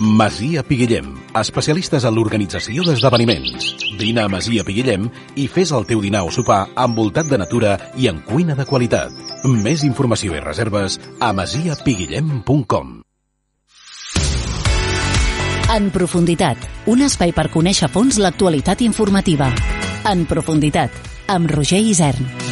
Masia Piguillem, especialistes en l'organització d'esdeveniments. Vine a Masia Piguillem i fes el teu dinar o sopar envoltat de natura i en cuina de qualitat. Més informació i reserves a masiapiguillem.com En profunditat, un espai per conèixer a fons l'actualitat informativa. En profunditat, amb Roger Isern.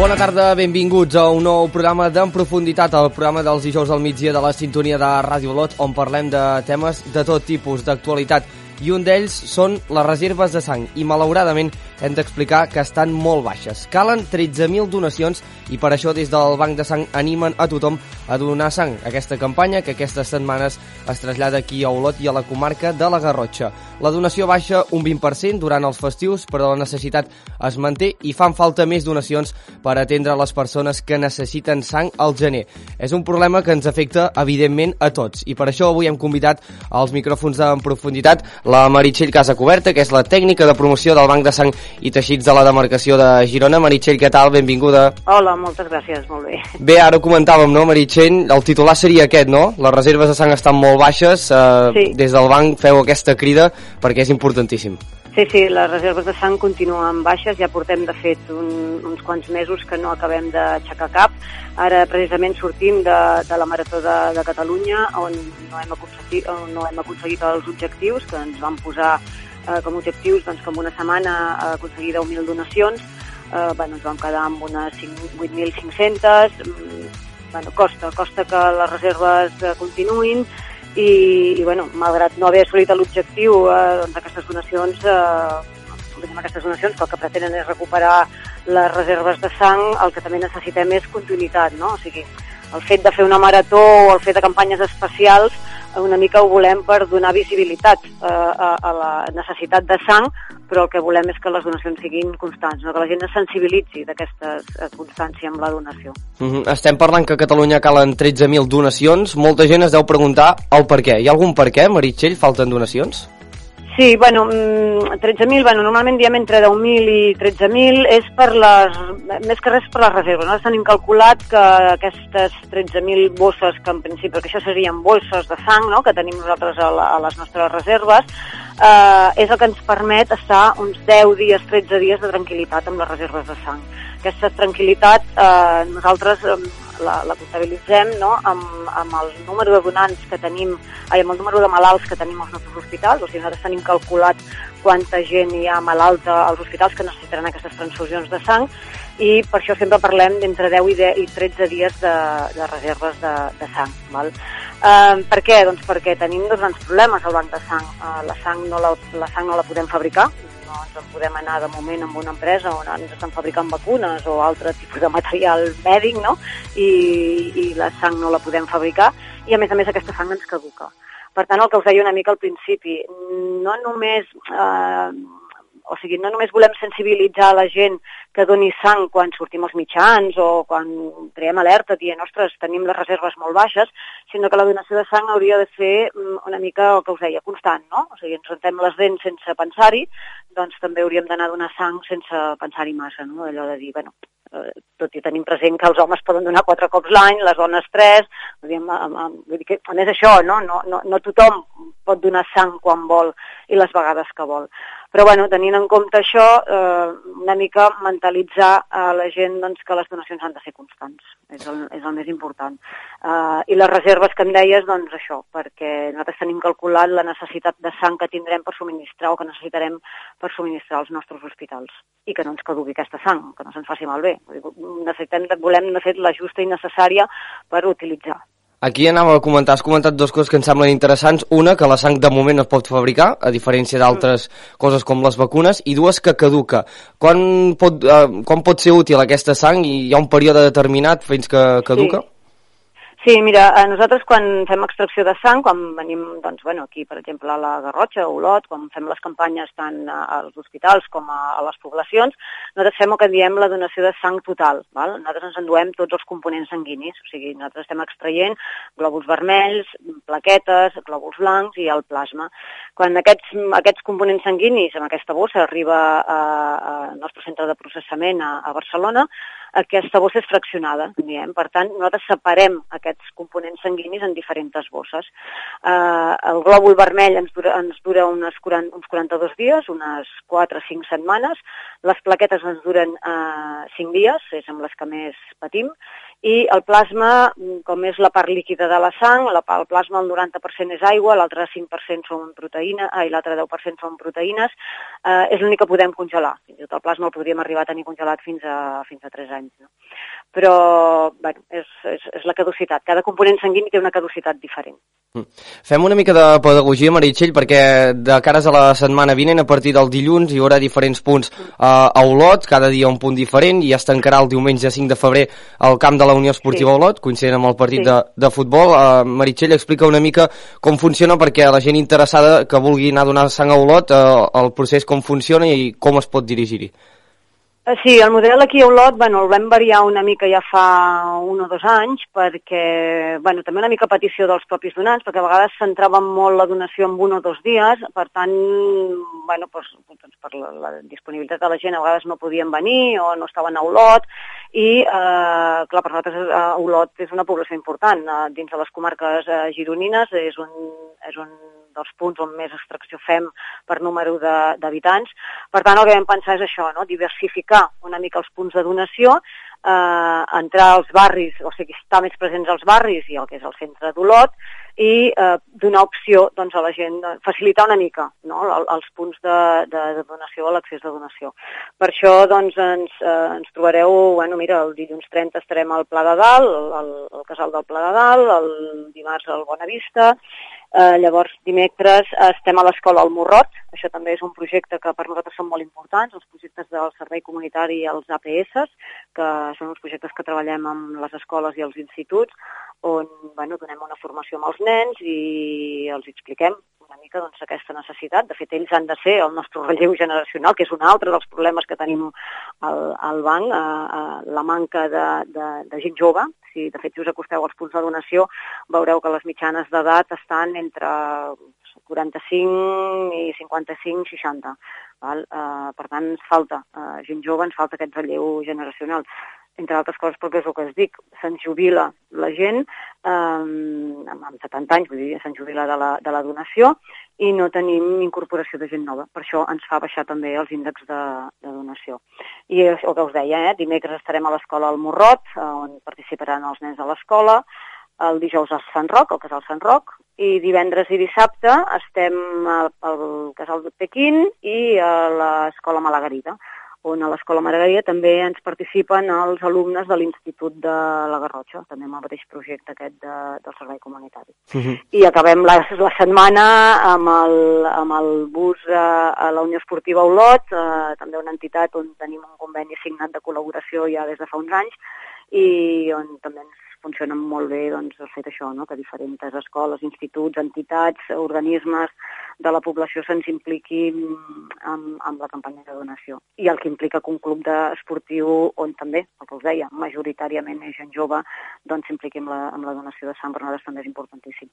Bona tarda, benvinguts a un nou programa d'En Profunditat, el programa dels dijous al migdia de la sintonia de Ràdio Lot, on parlem de temes de tot tipus d'actualitat. I un d'ells són les reserves de sang. I malauradament hem d'explicar que estan molt baixes. Calen 13.000 donacions i per això des del Banc de Sang animen a tothom a donar sang. Aquesta campanya que aquestes setmanes es trasllada aquí a Olot i a la comarca de la Garrotxa. La donació baixa un 20% durant els festius, però la necessitat es manté i fan falta més donacions per atendre les persones que necessiten sang al gener. És un problema que ens afecta, evidentment, a tots. I per això avui hem convidat als micròfons en profunditat la Meritxell Casacoberta, que és la tècnica de promoció del Banc de Sang i Teixits de la demarcació de Girona. Meritxell, què tal? Benvinguda. Hola, moltes gràcies, molt bé. Bé, ara ho comentàvem, no, Meritxell? El titular seria aquest, no? Les reserves de sang estan molt baixes. Eh, Sí. Des del banc feu aquesta crida perquè és importantíssim. Sí, sí, les reserves de sang continuen baixes, ja portem de fet un, uns quants mesos que no acabem d'aixecar cap. Ara precisament sortim de, de la Marató de, de Catalunya on no hem, aconseguit, on no hem aconseguit els objectius que ens van posar eh, com objectius doncs, en una setmana eh, aconseguir 10.000 donacions. Eh, bueno, ens vam quedar amb unes 5 8.500. Mm, Bueno, costa, costa que les reserves eh, continuïn i, i bueno, malgrat no haver assolit l'objectiu, eh, doncs aquestes donacions, eh, aquestes donacions que el que pretenen és recuperar les reserves de sang, el que també necessitem és continuïtat, no? O sigui, el fet de fer una marató o el fet de campanyes especials eh, una mica ho volem per donar visibilitat eh, a, a la necessitat de sang, però el que volem és que les donacions siguin constants, no? que la gent es sensibilitzi d'aquesta eh, constància amb la donació. Mm -hmm. Estem parlant que a Catalunya calen 13.000 donacions. Molta gent es deu preguntar el per què. Hi ha algun per què, Meritxell? Falten donacions? Sí, bueno, mm, 13.000, bueno, normalment diem entre 10.000 i 13.000, és per les, més que res per les reserves. Nosaltres tenim calculat que aquestes 13.000 bosses, que en principi, que això serien bosses de sang, no?, que tenim nosaltres a, la, a les nostres reserves, eh, és el que ens permet estar uns 10 dies, 13 dies de tranquil·litat amb les reserves de sang. Aquesta tranquil·litat eh, nosaltres eh, la, la comptabilitzem no? amb, amb el número de donants que tenim, ai, amb el número de malalts que tenim als nostres hospitals, o sigui, nosaltres tenim calculat quanta gent hi ha malalta als hospitals que necessitaran aquestes transfusions de sang i per això sempre parlem d'entre 10 i, 10 i 13 dies de, de reserves de, de sang. Val? Uh, per què? Doncs perquè tenim dos grans problemes al banc de sang. Uh, la, sang no la, la sang no la podem fabricar, no ens en podem anar de moment amb una empresa on ens estan fabricant vacunes o altre tipus de material mèdic, no? I, i la sang no la podem fabricar i a més a més aquesta sang ens caduca. Per tant, el que us deia una mica al principi, no només eh, o sigui, no només volem sensibilitzar la gent que doni sang quan sortim als mitjans o quan traiem alerta dient, ostres, tenim les reserves molt baixes, sinó que la donació de sang hauria de ser mm, una mica el que us deia, constant, no? O sigui, ens rentem les dents sense pensar-hi, doncs també hauríem d'anar a donar sang sense pensar-hi massa, no? Allò de dir, bueno, eh, tot i tenim present que els homes poden donar quatre cops l'any, les dones tres, vull dir que, a més això, no? No, no, no tothom pot donar sang quan vol i les vegades que vol. Però bueno, tenint en compte això, eh, una mica mentalitzar a la gent doncs, que les donacions han de ser constants, és el, és el més important. Eh, I les reserves que em deies, doncs això, perquè nosaltres tenim calculat la necessitat de sang que tindrem per subministrar o que necessitarem per subministrar als nostres hospitals i que no ens caduqui aquesta sang, que no se'ns faci malbé. Necessitem, volem, de fet, la justa i necessària per utilitzar. Aquí anava a comentar, has comentat dues coses que em semblen interessants. Una, que la sang de moment no es pot fabricar, a diferència d'altres coses com les vacunes, i dues, que caduca. Quan pot, eh, quan pot ser útil aquesta sang i hi ha un període determinat fins que caduca? Sí. Sí, mira, eh, nosaltres quan fem extracció de sang, quan venim, doncs, bueno, aquí, per exemple, a la Garrotxa o Olot, quan fem les campanyes tant als hospitals com a, a les poblacions, nosaltres fem el que diem la donació de sang total. Val? Nosaltres ens enduem tots els components sanguinis, o sigui, nosaltres estem extraient glòbuls vermells, plaquetes, glòbuls blancs i el plasma. Quan aquests, aquests components sanguinis, amb aquesta bossa, arriba a- a- al nostre centre de processament a, a Barcelona, aquesta bossa és fraccionada, diem. Per tant, nosaltres separem aquests components sanguinis en diferents bosses. Eh, el glòbul vermell ens dura, ens dura unes 40, uns 42 dies, unes 4 o 5 setmanes. Les plaquetes ens duren eh, 5 dies, és amb les que més patim, i el plasma, com és la part líquida de la sang, la, el plasma el 90% és aigua, l'altre 5% són proteïna, i l'altre 10% són proteïnes, eh, és l'únic que podem congelar. Fins i tot el plasma el podríem arribar a tenir congelat fins a, fins a 3 anys. No? Però, bueno, és, és, és la caducitat. Cada component sanguini té una caducitat diferent. Mm. Fem una mica de pedagogia, Meritxell, perquè de cares a la setmana vinent, a partir del dilluns, hi haurà diferents punts uh, a Olot, cada dia un punt diferent, i es tancarà el diumenge 5 de febrer al camp de la Unió Esportiva sí. Olot, coincident amb el partit sí. de, de futbol. Uh, Meritxell, explica una mica com funciona perquè la gent interessada que vulgui anar a donar sang a Olot, uh, el procés com funciona i com es pot dirigir-hi. Eh, sí, el model aquí a Olot bueno, el vam variar una mica ja fa un o dos anys perquè, bueno, també una mica petició dels propis donants, perquè a vegades centràvem molt la donació en un o dos dies, per tant, bueno, doncs, doncs per la, la disponibilitat de la gent a vegades no podien venir o no estaven a Olot i, eh, clar, per nosaltres eh, Olot és una població important. Eh, dins de les comarques eh, gironines és un, és un dels punts on més extracció fem per número d'habitants. Per tant, el que vam pensar és això, no? diversificar una mica els punts de donació, eh, entrar als barris, o sigui, estar més presents als barris i el que és el centre d'Olot, i eh, donar opció doncs, a la gent, facilitar una mica no? els punts de, de, de donació o l'accés de donació. Per això doncs, ens, eh, ens trobareu, bueno, mira, el dilluns 30 estarem al Pla de Dalt, al, al Casal del Pla de Dalt, el dimarts al Bonavista, Eh, llavors, dimecres estem a l'escola al Morrot, això també és un projecte que per nosaltres són molt importants, els projectes del servei comunitari i els APS, que són uns projectes que treballem amb les escoles i els instituts, on bueno, donem una formació amb els nens i els expliquem una mica doncs, aquesta necessitat. De fet, ells han de ser el nostre relleu generacional, que és un altre dels problemes que tenim al, al banc, a, a la manca de, de, de gent jove. Si de fet si us acosteu als punts de donació, veureu que les mitjanes d'edat estan entre 45 i 55-60. Val? Uh, per tant, ens falta uh, gent jove, ens falta aquest relleu generacional entre altres coses perquè és el que es dic, se'ns jubila la gent eh, amb 70 anys, vull dir, se'ns jubila de la, de la donació i no tenim incorporació de gent nova. Per això ens fa baixar també els índexs de, de donació. I és el que us deia, eh? dimecres estarem a l'escola al Morrot, on participaran els nens de l'escola, el dijous a Sant Roc, al casal Sant Roc, i divendres i dissabte estem al, al casal de Pequín i a l'escola Malagarida on a l'Escola Margarida també ens participen els alumnes de l'Institut de la Garrotxa, també amb el mateix projecte aquest de, del servei comunitari. Uh mhm. -huh. I acabem la, la setmana amb el, amb el bus a, a la Unió Esportiva Olot, eh, també una entitat on tenim un conveni signat de col·laboració ja des de fa uns anys, i on també ens funciona molt bé doncs, el fet això, no? que diferents escoles, instituts, entitats, organismes de la població se'ns impliqui amb, amb la campanya de donació. I el que implica que un club esportiu on també, el que us deia, majoritàriament és gent jove, doncs s'impliqui amb, la, amb la donació de sang per nosaltres també és importantíssim.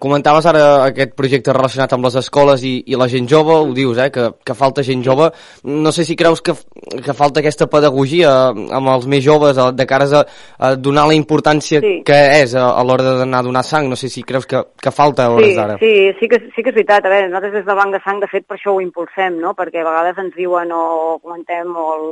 Comentaves ara aquest projecte relacionat amb les escoles i, i la gent jove, ho dius, eh, que, que falta gent jove. No sé si creus que, que falta aquesta pedagogia amb els més joves de cara a, a donar la importància sí. que és a, a l'hora d'anar a donar sang. No sé si creus que, que falta a hores sí, d'ara. Sí, sí que, sí que és veritat. A veure, nosaltres des del Banc de Sang, de fet, per això ho impulsem, no? perquè a vegades ens diuen o comentem o el,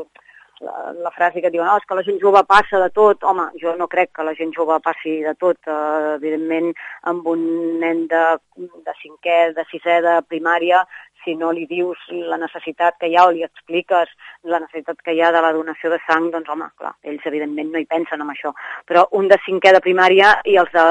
la, la frase que diuen, oh, és que la gent jove passa de tot. Home, jo no crec que la gent jove passi de tot. Uh, evidentment, amb un nen de, de cinquè, de sisè, de primària, si no li dius la necessitat que hi ha o li expliques la necessitat que hi ha de la donació de sang, doncs home, clar, ells evidentment no hi pensen en això. Però un de cinquè de primària i els de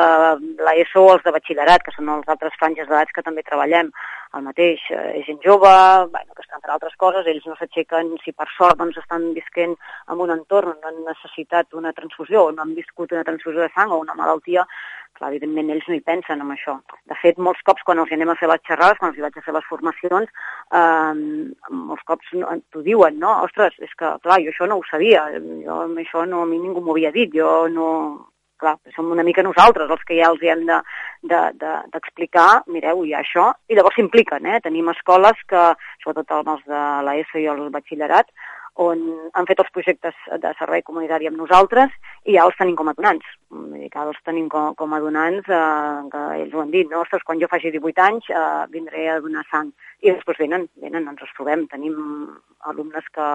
l'ESO o els de batxillerat, que són els altres franges d'edats que també treballem, el mateix, eh, gent jove, bueno, que estan per altres coses, ells no s'aixequen, si per sort doncs estan visquent en un entorn on no han necessitat una transfusió o no han viscut una transfusió de sang o una malaltia, clar, evidentment ells no hi pensen en això. De fet, molts cops quan els anem a fer les xerrades, quan els vaig a fer les formacions, eh, molts cops no, t'ho diuen, no? Ostres, és que, clar, jo això no ho sabia, jo això no, a mi ningú m'ho havia dit, jo no, clar, som una mica nosaltres els que ja els hi hem d'explicar, de, de, de mireu, hi ha això, i llavors s'impliquen, eh? Tenim escoles que, sobretot els de l'ESO i el batxillerat, on han fet els projectes de servei comunitari amb nosaltres i ja els tenim com a donants. Que els tenim com, com a donants, eh, que ells ho han dit, no? Ostres, quan jo faci 18 anys eh, vindré a donar sang. I després venen, venen, ens els trobem. Tenim alumnes que,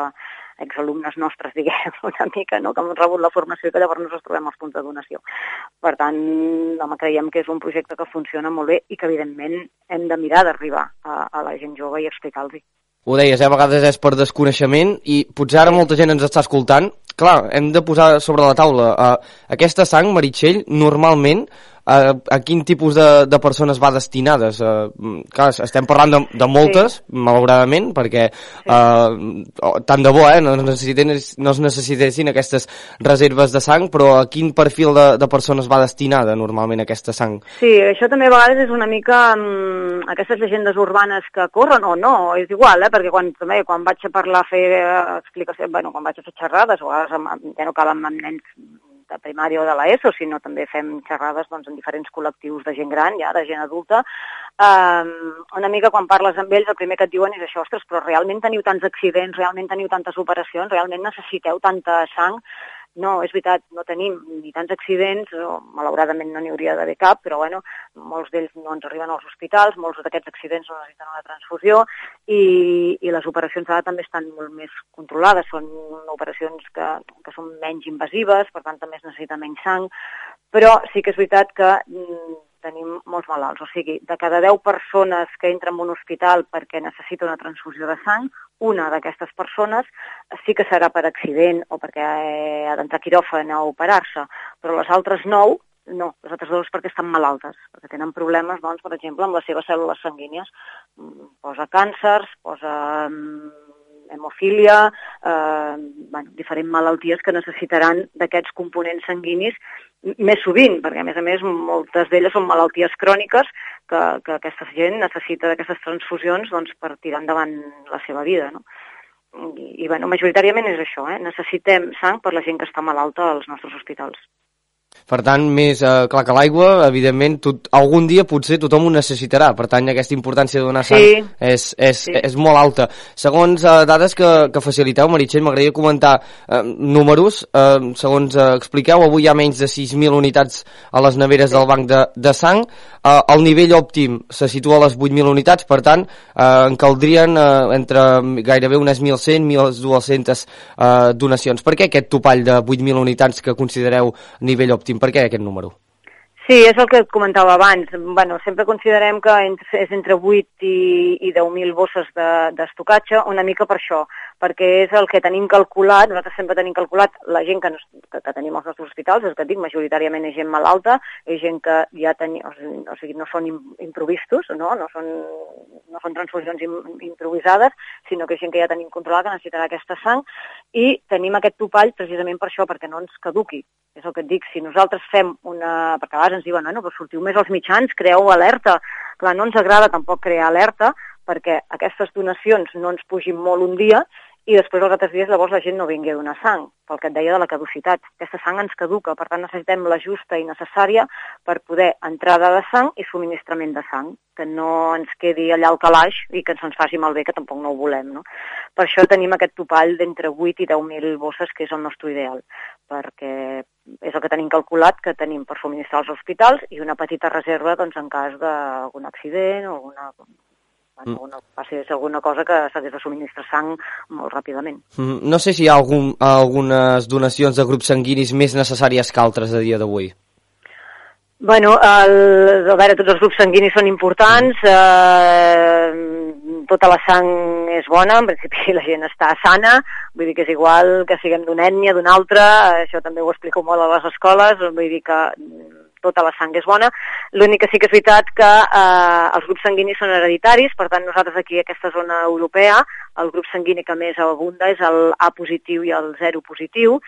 exalumnes nostres, diguem, una mica, no? que han rebut la formació i que llavors ens trobem als punts de donació. Per tant, home, creiem que és un projecte que funciona molt bé i que, evidentment, hem de mirar d'arribar a, a la gent jove i explicar-los. Ho deies, eh? a vegades és per desconeixement i potser ara molta gent ens està escoltant. Clar, hem de posar sobre la taula uh, aquesta sang, Meritxell, normalment a, a quin tipus de, de persones va destinades? Uh, clar, estem parlant de, de moltes, sí. malauradament, perquè uh, tant de bo eh, no, es no es necessitessin aquestes reserves de sang, però a quin perfil de, de persones va destinada normalment aquesta sang? Sí, això també a vegades és una mica um, aquestes llegendes urbanes que corren o no, és igual, eh, perquè quan, també, quan vaig a parlar a fer uh, explicacions, bueno, quan vaig a fer xerrades, o ara ja no amb, amb nens de primària o de l'ESO, sinó també fem xerrades doncs, en diferents col·lectius de gent gran, ja de gent adulta. Um, una mica quan parles amb ells el primer que et diuen és això, ostres, però realment teniu tants accidents, realment teniu tantes operacions, realment necessiteu tanta sang no, és veritat, no tenim ni tants accidents, o malauradament no n'hi hauria d'haver cap, però bueno, molts d'ells no ens arriben als hospitals, molts d'aquests accidents no necessiten una transfusió i, i les operacions ara també estan molt més controlades, són operacions que, que són menys invasives, per tant també es necessita menys sang, però sí que és veritat que mm, tenim molts malalts. O sigui, de cada 10 persones que entren en un hospital perquè necessita una transfusió de sang, una d'aquestes persones sí que serà per accident o perquè ha d'entrar quiròfan a operar-se, però les altres 9 no, les altres dues perquè estan malaltes, perquè tenen problemes, doncs, per exemple, amb les seves cèl·lules sanguínies. Mm, posa càncers, posa mm, hemofília, eh, bueno, diferents malalties que necessitaran d'aquests components sanguinis més sovint, perquè a més a més moltes d'elles són malalties cròniques que, que aquesta gent necessita d'aquestes transfusions doncs, per tirar endavant la seva vida. No? I, i bueno, majoritàriament és això, eh? necessitem sang per la gent que està malalta als nostres hospitals. Per tant, més eh, clar que l'aigua, evidentment, tot, algun dia potser tothom ho necessitarà. Per tant, aquesta importància de donar sang sí. és, és, sí. és molt alta. Segons eh, dades que, que faciliteu, Meritxell, m'agradaria comentar eh, números. Eh, segons eh, expliqueu, avui hi ha menys de 6.000 unitats a les neveres sí. del banc de, de sang. Eh, el nivell òptim se situa a les 8.000 unitats, per tant, eh, en caldrien eh, entre gairebé unes 1.100, 1.200 eh, donacions. Per què aquest topall de 8.000 unitats que considereu nivell òptim? Per què aquest número? Sí, és el que et comentava abans. Bueno, sempre considerem que és entre 8 i, i 10.000 bosses d'estocatge, de, una mica per això, perquè és el que tenim calculat, nosaltres sempre tenim calculat la gent que, nos, que, que tenim als nostres hospitals, és que dic, majoritàriament és gent malalta, és gent que ja tenim, o sigui, no són improvistos, no? No, són, no són transfusions improvisades, sinó que és gent que ja tenim controlada, que necessitarà aquesta sang, i tenim aquest topall precisament per això, perquè no ens caduqui. És el que et dic, si nosaltres fem una... perquè a vegades ens diuen, no, però sortiu més als mitjans, creeu alerta. Clar, no ens agrada tampoc crear alerta, perquè aquestes donacions no ens pugin molt un dia i després els altres dies llavors la gent no vingui a donar sang, pel que et deia de la caducitat. Aquesta sang ens caduca, per tant necessitem la justa i necessària per poder entrada de sang i subministrament de sang, que no ens quedi allà al calaix i que se'ns faci malbé, que tampoc no ho volem. No? Per això tenim aquest topall d'entre 8 i 10.000 bosses, que és el nostre ideal, perquè és el que tenim calculat que tenim per subministrar als hospitals i una petita reserva doncs, en cas d'algun accident o alguna Mm. Alguna, passés alguna cosa que s'hagués de subministrar sang molt ràpidament. Mm, no sé si hi ha algun, algunes donacions de grups sanguinis més necessàries que altres a dia d'avui. Bueno, el, a veure, tots els grups sanguinis són importants, eh, tota la sang és bona, en principi la gent està sana, vull dir que és igual que siguem d'una ètnia, d'una altra, això també ho explico molt a les escoles, vull dir que tota la sang és bona. L'únic que sí que és veritat que eh, els grups sanguinis són hereditaris, per tant nosaltres aquí a aquesta zona europea el grup sanguini que més abunda és el A positiu i el 0 positiu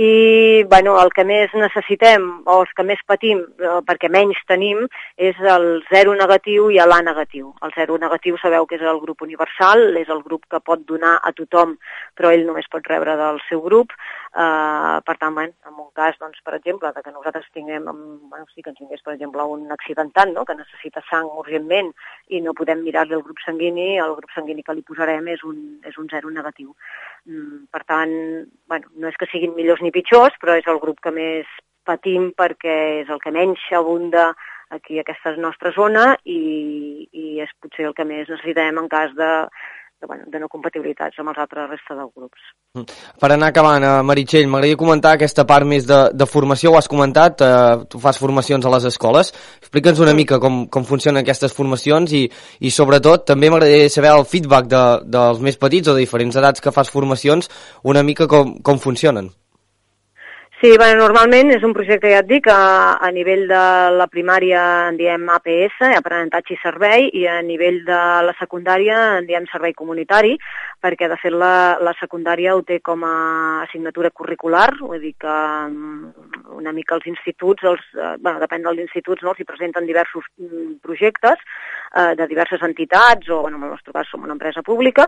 i bueno, el que més necessitem o els que més patim, eh, perquè menys tenim, és el 0 negatiu i l'A negatiu. El 0 negatiu sabeu que és el grup universal, és el grup que pot donar a tothom, però ell només pot rebre del seu grup. Eh, per tant, en un cas, doncs, per exemple, de que nosaltres tinguem, bueno, sí que ens vingués, per exemple, un accidentat no? que necessita sang urgentment i no podem mirar-li el grup sanguini, el grup sanguini que li posarem és un, és un zero negatiu. Mm, per tant, bueno, no és que siguin millors ni pitjors, però és el grup que més patim perquè és el que menys abunda aquí a aquesta nostra zona i, i és potser el que més necessitem en cas de, de, bueno, de no compatibilitats amb els altres resta dels grups. Mm. Per anar acabant, eh, Meritxell, m'agradaria comentar aquesta part més de, de formació, ho has comentat, eh, tu fas formacions a les escoles, explica'ns una mica com, com funcionen aquestes formacions i, i sobretot també m'agradaria saber el feedback de, dels més petits o de diferents edats que fas formacions, una mica com, com funcionen. Sí, bueno, normalment és un projecte, ja et dic, a, a nivell de la primària en diem APS, aprenentatge i servei, i a nivell de la secundària en diem servei comunitari, perquè de fet la, la secundària ho té com a assignatura curricular, vull dir que mm, una mica els instituts, els, eh, bueno, depèn dels instituts, no, els hi presenten diversos mm, projectes eh, de diverses entitats, o bueno, en el nostre cas som una empresa pública,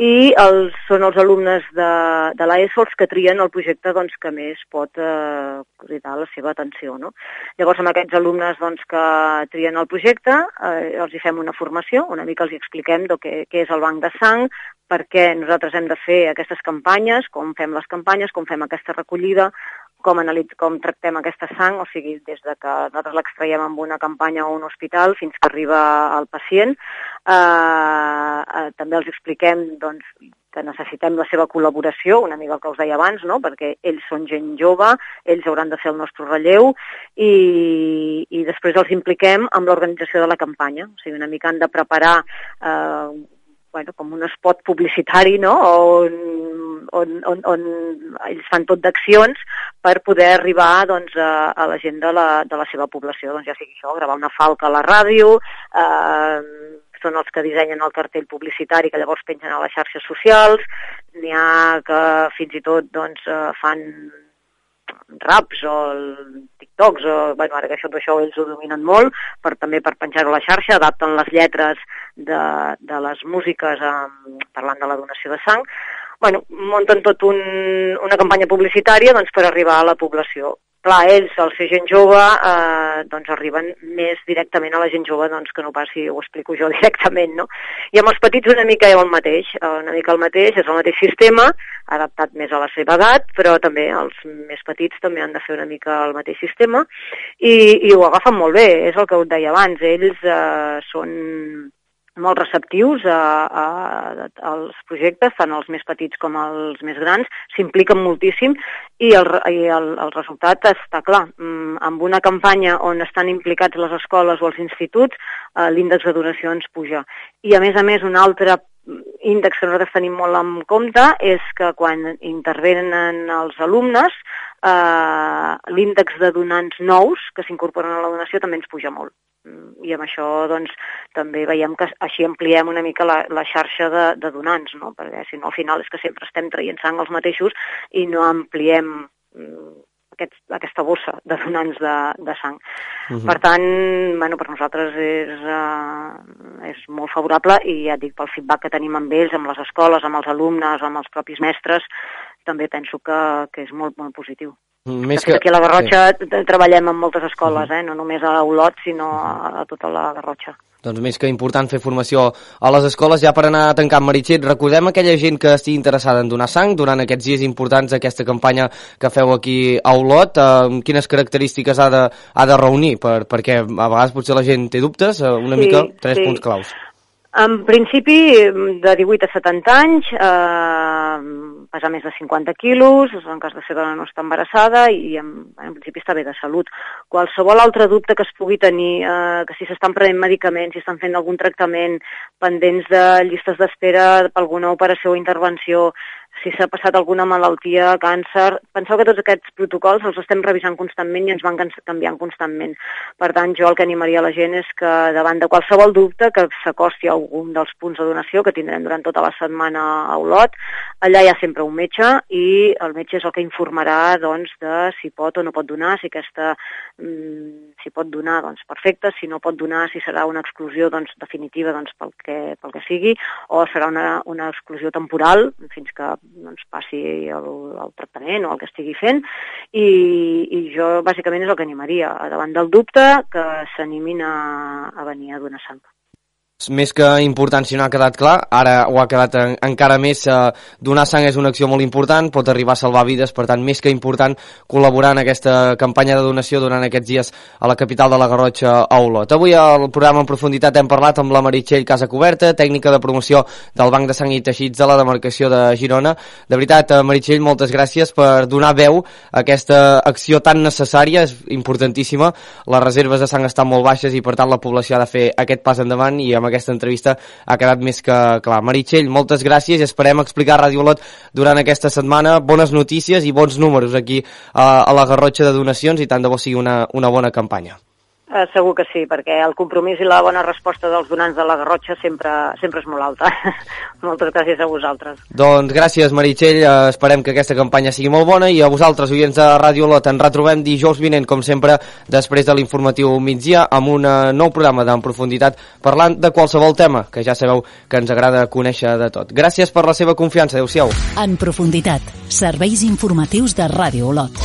i els, són els alumnes de, de l'ESO els que trien el projecte doncs, que més pot eh, cridar la seva atenció. No? Llavors, amb aquests alumnes doncs, que trien el projecte, eh, els hi fem una formació, una mica els hi expliquem de què, què és el banc de sang, per què nosaltres hem de fer aquestes campanyes, com fem les campanyes, com fem aquesta recollida, com, analitz, com tractem aquesta sang, o sigui, des de que nosaltres l'extraiem amb una campanya o un hospital fins que arriba al pacient. Eh, eh, també els expliquem doncs, que necessitem la seva col·laboració, una mica el que us deia abans, no? perquè ells són gent jove, ells hauran de ser el nostre relleu i, i després els impliquem amb l'organització de la campanya. O sigui, una mica han de preparar eh, bueno, com un spot publicitari, no?, on, on, on, on ells fan tot d'accions per poder arribar doncs, a, a la gent de la, de la seva població, doncs ja sigui això, gravar una falca a la ràdio, eh, són els que dissenyen el cartell publicitari que llavors pengen a les xarxes socials, n'hi ha que fins i tot doncs, eh, fan raps o TikToks, o, bueno, ara que això, això ells ho dominen molt, per, també per penjar-ho a la xarxa, adapten les lletres de, de les músiques um, parlant de la donació de sang, bueno, munten tot un, una campanya publicitària doncs, per arribar a la població clar, ells, al ser gent jove, eh, doncs arriben més directament a la gent jove doncs, que no pas si ho explico jo directament, no? I amb els petits una mica el mateix, eh, una mica el mateix, és el mateix sistema, adaptat més a la seva edat, però també els més petits també han de fer una mica el mateix sistema, i, i ho agafen molt bé, és el que us deia abans, ells eh, són molt receptius a, a, als projectes, tant els més petits com els més grans, s'impliquen moltíssim i el, i el, el resultat està clar. Mm, amb una campanya on estan implicats les escoles o els instituts, eh, l'índex de donacions puja. I a més a més un altre índex que nosaltres tenim molt en compte és que quan intervenen els alumnes eh, l'índex de donants nous que s'incorporen a la donació també ens puja molt. Mm, i amb això doncs, també veiem que així ampliem una mica la, la xarxa de, de donants, no? perquè si no al final és que sempre estem traient sang els mateixos i no ampliem mm, aquest, aquesta bossa de donants de, de sang. Uh mhm. -huh. Per tant, bueno, per nosaltres és, uh, és molt favorable i ja dic, pel feedback que tenim amb ells, amb les escoles, amb els alumnes, amb els propis mestres, també penso que, que és molt, molt positiu. Més que... Aquí a la Garrotxa sí. treballem en moltes escoles, -huh. eh? no només a Olot, sinó a, a tota la Garrotxa. Doncs més que important fer formació a les escoles, ja per anar tancant, Meritxet, recordem aquella gent que estigui interessada en donar sang durant aquests dies importants d'aquesta campanya que feu aquí a Olot, eh, quines característiques ha de, ha de reunir, per, perquè a vegades potser la gent té dubtes, eh, una sí, mica, tres sí. punts claus. En principi, de 18 a 70 anys, eh, pesar més de 50 quilos, en cas de ser dona no està embarassada i en, en principi està bé de salut. Qualsevol altre dubte que es pugui tenir, eh, que si s'estan prenent medicaments, si estan fent algun tractament, pendents de llistes d'espera per alguna operació o intervenció, si s'ha passat alguna malaltia, càncer... Penseu que tots aquests protocols els estem revisant constantment i ens van canviant constantment. Per tant, jo el que animaria la gent és que davant de qualsevol dubte que s'acosti a algun dels punts de donació que tindrem durant tota la setmana a Olot, allà hi ha sempre un metge i el metge és el que informarà doncs, de si pot o no pot donar, si aquesta mm, si pot donar, doncs perfecte, si no pot donar, si serà una exclusió doncs, definitiva doncs, pel, que, pel que sigui, o serà una, una exclusió temporal fins que doncs, passi el, el tractament o el que estigui fent i, i jo bàsicament és el que animaria davant del dubte que s'animin a, a venir a donar sang més que important si no ha quedat clar, ara ho ha quedat en, encara més, eh, donar sang és una acció molt important, pot arribar a salvar vides, per tant, més que important col·laborar en aquesta campanya de donació durant aquests dies a la capital de la Garrotxa, a Olot. Avui al programa en profunditat hem parlat amb la Meritxell Casacoberta, tècnica de promoció del Banc de Sang i Teixits de la demarcació de Girona. De veritat, eh, Meritxell, moltes gràcies per donar veu a aquesta acció tan necessària, és importantíssima. Les reserves de sang estan molt baixes i, per tant, la població ha de fer aquest pas endavant i amb aquesta entrevista ha quedat més que clar. Meritxell, moltes gràcies i esperem explicar a Ràdio Olot durant aquesta setmana bones notícies i bons números aquí a, a la Garrotxa de donacions i tant de bo sigui una, una bona campanya. Eh, segur que sí, perquè el compromís i la bona resposta dels donants de la Garrotxa sempre, sempre és molt alta. Moltes gràcies a vosaltres. Doncs gràcies, Meritxell. Eh, esperem que aquesta campanya sigui molt bona i a vosaltres, oients de Ràdio Lot, ens retrobem dijous vinent, com sempre, després de l'informatiu migdia, amb un nou programa d'en profunditat parlant de qualsevol tema, que ja sabeu que ens agrada conèixer de tot. Gràcies per la seva confiança. Adéu-siau. En profunditat, serveis informatius de Ràdio Olot.